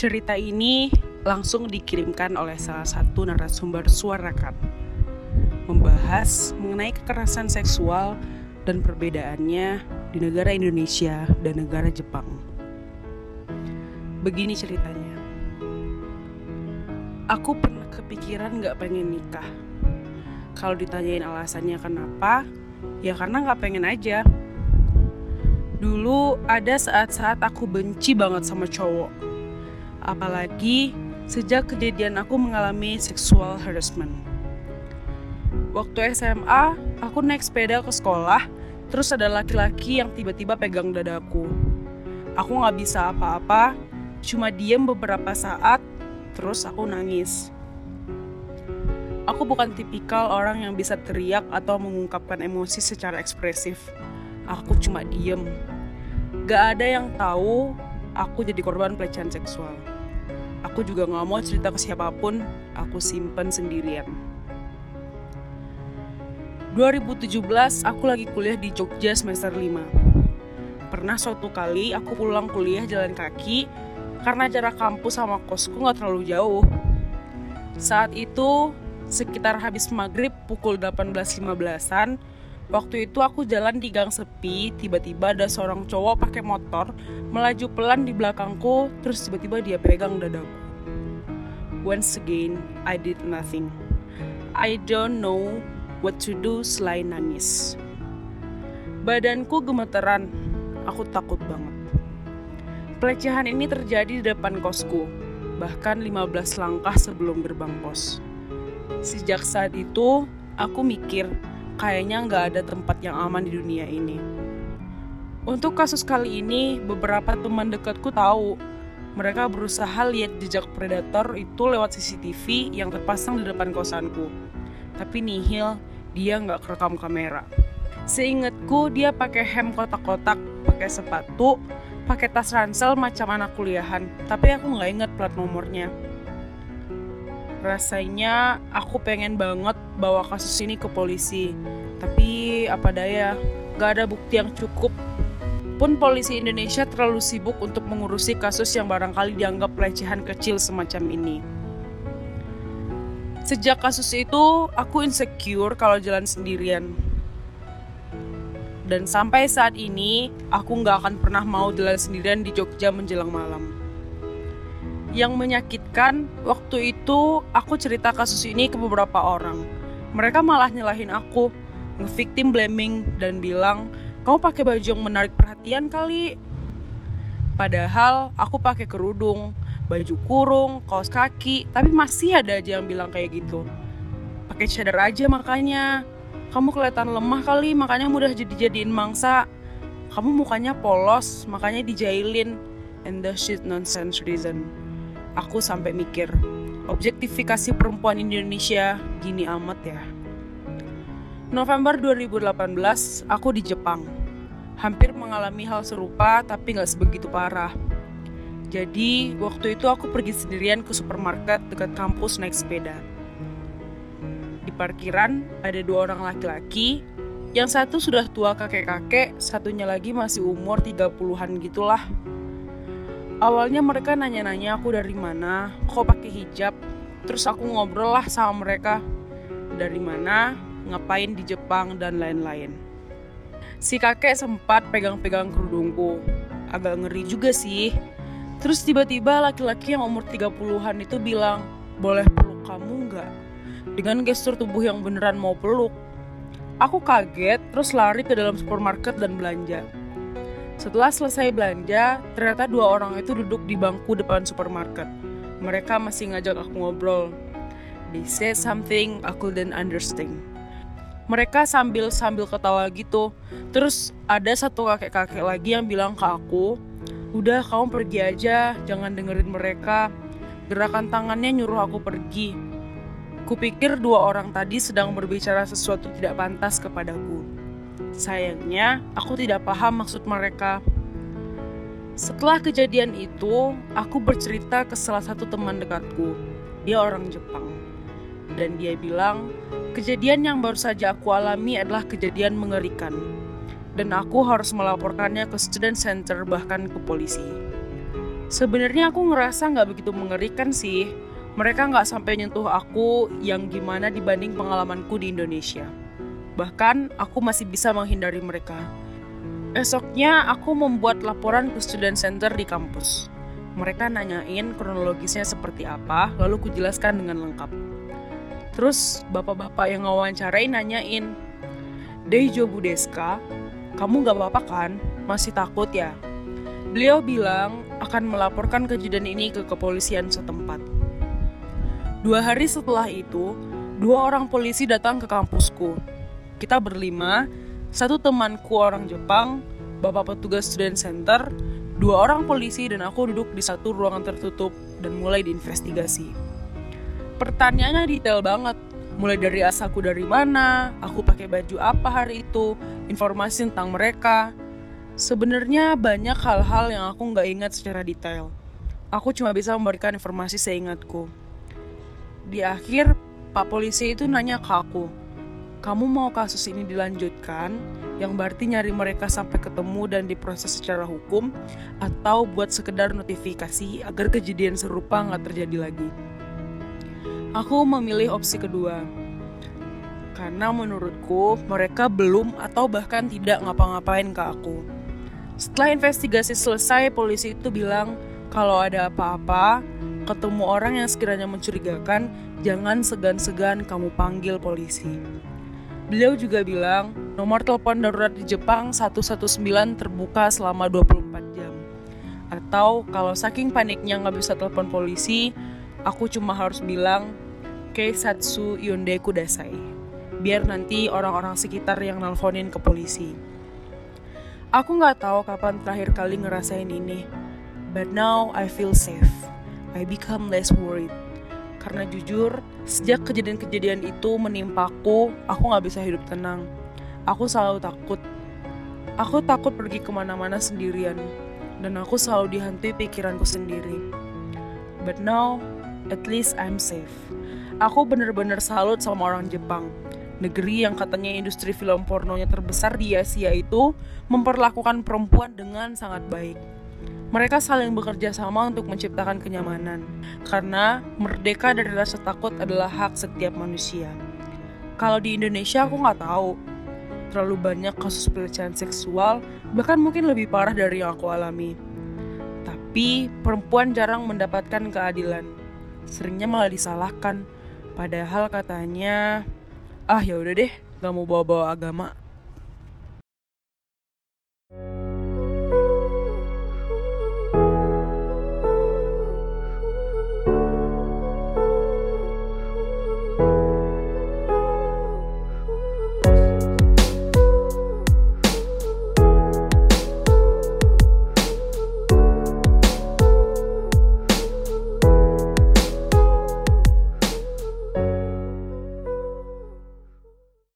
Cerita ini langsung dikirimkan oleh salah satu narasumber suarakan membahas mengenai kekerasan seksual dan perbedaannya di negara Indonesia dan negara Jepang. Begini ceritanya. Aku pernah kepikiran gak pengen nikah. Kalau ditanyain alasannya kenapa, ya karena gak pengen aja. Dulu ada saat-saat aku benci banget sama cowok. Apalagi sejak kejadian aku mengalami sexual harassment. Waktu SMA, aku naik sepeda ke sekolah, terus ada laki-laki yang tiba-tiba pegang dadaku. Aku gak bisa apa-apa, cuma diem beberapa saat, terus aku nangis. Aku bukan tipikal orang yang bisa teriak atau mengungkapkan emosi secara ekspresif. Aku cuma diem. Gak ada yang tahu aku jadi korban pelecehan seksual. Aku juga gak mau cerita ke siapa pun, aku simpen sendirian. 2017 aku lagi kuliah di Jogja semester 5. Pernah suatu kali aku pulang kuliah jalan kaki karena jarak kampus sama kosku nggak terlalu jauh. Saat itu sekitar habis maghrib pukul 18.15an Waktu itu aku jalan di gang sepi, tiba-tiba ada seorang cowok pakai motor melaju pelan di belakangku, terus tiba-tiba dia pegang dadaku. Once again, I did nothing. I don't know what to do selain nangis. Badanku gemeteran, aku takut banget. Pelecehan ini terjadi di depan kosku, bahkan 15 langkah sebelum gerbang pos. Sejak saat itu, aku mikir kayaknya nggak ada tempat yang aman di dunia ini. Untuk kasus kali ini, beberapa teman dekatku tahu mereka berusaha lihat jejak predator itu lewat CCTV yang terpasang di depan kosanku. Tapi nihil, dia nggak kerekam kamera. Seingatku dia pakai hem kotak-kotak, pakai sepatu, pakai tas ransel macam anak kuliahan. Tapi aku nggak inget plat nomornya. Rasanya aku pengen banget bawa kasus ini ke polisi. Tapi apa daya, gak ada bukti yang cukup. Pun polisi Indonesia terlalu sibuk untuk mengurusi kasus yang barangkali dianggap pelecehan kecil semacam ini. Sejak kasus itu, aku insecure kalau jalan sendirian. Dan sampai saat ini, aku nggak akan pernah mau jalan sendirian di Jogja menjelang malam. Yang menyakitkan, waktu itu aku cerita kasus ini ke beberapa orang. Mereka malah nyalahin aku, nge-victim blaming dan bilang, "Kamu pakai baju yang menarik perhatian kali." Padahal aku pakai kerudung, baju kurung, kaos kaki, tapi masih ada aja yang bilang kayak gitu. Pakai cadar aja makanya. Kamu kelihatan lemah kali, makanya mudah jadi-jadiin mangsa. Kamu mukanya polos, makanya dijailin. And the shit nonsense reason aku sampai mikir, objektifikasi perempuan Indonesia gini amat ya. November 2018, aku di Jepang. Hampir mengalami hal serupa, tapi nggak sebegitu parah. Jadi, waktu itu aku pergi sendirian ke supermarket dekat kampus naik sepeda. Di parkiran, ada dua orang laki-laki. Yang satu sudah tua kakek-kakek, satunya lagi masih umur 30-an gitulah. Awalnya mereka nanya-nanya aku dari mana, kok pakai hijab. Terus aku ngobrol lah sama mereka. Dari mana, ngapain di Jepang, dan lain-lain. Si kakek sempat pegang-pegang kerudungku. Agak ngeri juga sih. Terus tiba-tiba laki-laki yang umur 30-an itu bilang, boleh peluk kamu nggak? Dengan gestur tubuh yang beneran mau peluk. Aku kaget, terus lari ke dalam supermarket dan belanja. Setelah selesai belanja, ternyata dua orang itu duduk di bangku depan supermarket. Mereka masih ngajak aku ngobrol. They said something I couldn't understand. Mereka sambil sambil ketawa gitu. Terus ada satu kakek-kakek lagi yang bilang ke aku, udah kamu pergi aja, jangan dengerin mereka. Gerakan tangannya nyuruh aku pergi. Kupikir dua orang tadi sedang berbicara sesuatu tidak pantas kepadaku. Sayangnya, aku tidak paham maksud mereka. Setelah kejadian itu, aku bercerita ke salah satu teman dekatku. Dia orang Jepang. Dan dia bilang, kejadian yang baru saja aku alami adalah kejadian mengerikan. Dan aku harus melaporkannya ke student center bahkan ke polisi. Sebenarnya aku ngerasa nggak begitu mengerikan sih. Mereka nggak sampai nyentuh aku yang gimana dibanding pengalamanku di Indonesia. Bahkan aku masih bisa menghindari mereka. Esoknya aku membuat laporan ke student center di kampus. Mereka nanyain kronologisnya seperti apa, lalu kujelaskan dengan lengkap. Terus bapak-bapak yang ngawancarain nanyain, Deijo Budeska, kamu gak apa-apa kan? Masih takut ya? Beliau bilang akan melaporkan kejadian ini ke kepolisian setempat. Dua hari setelah itu, dua orang polisi datang ke kampusku. Kita berlima, satu temanku orang Jepang, bapak petugas student center, dua orang polisi dan aku duduk di satu ruangan tertutup dan mulai diinvestigasi. Pertanyaannya detail banget, mulai dari asalku dari mana, aku pakai baju apa hari itu, informasi tentang mereka. Sebenarnya banyak hal-hal yang aku nggak ingat secara detail. Aku cuma bisa memberikan informasi seingatku. Di akhir, Pak Polisi itu nanya ke aku, kamu mau kasus ini dilanjutkan, yang berarti nyari mereka sampai ketemu dan diproses secara hukum, atau buat sekedar notifikasi agar kejadian serupa nggak terjadi lagi. Aku memilih opsi kedua, karena menurutku mereka belum atau bahkan tidak ngapa-ngapain ke aku. Setelah investigasi selesai, polisi itu bilang kalau ada apa-apa, ketemu orang yang sekiranya mencurigakan, jangan segan-segan kamu panggil polisi. Beliau juga bilang, nomor telepon darurat di Jepang 119 terbuka selama 24 jam. Atau kalau saking paniknya nggak bisa telepon polisi, aku cuma harus bilang, Keisatsu Yonde Kudasai. Biar nanti orang-orang sekitar yang nelfonin ke polisi. Aku nggak tahu kapan terakhir kali ngerasain ini. But now I feel safe. I become less worried. Karena jujur, sejak kejadian-kejadian itu menimpaku, aku gak bisa hidup tenang. Aku selalu takut. Aku takut pergi ke mana-mana sendirian. Dan aku selalu dihantui pikiranku sendiri. But now, at least I'm safe. Aku bener-bener salut sama orang Jepang. Negeri yang katanya industri film pornonya terbesar di Asia itu memperlakukan perempuan dengan sangat baik mereka saling bekerja sama untuk menciptakan kenyamanan, karena merdeka dari rasa takut adalah hak setiap manusia. Kalau di Indonesia aku nggak tahu, terlalu banyak kasus pelecehan seksual, bahkan mungkin lebih parah dari yang aku alami. Tapi perempuan jarang mendapatkan keadilan, seringnya malah disalahkan. Padahal katanya, ah ya udah deh, gak mau bawa-bawa agama.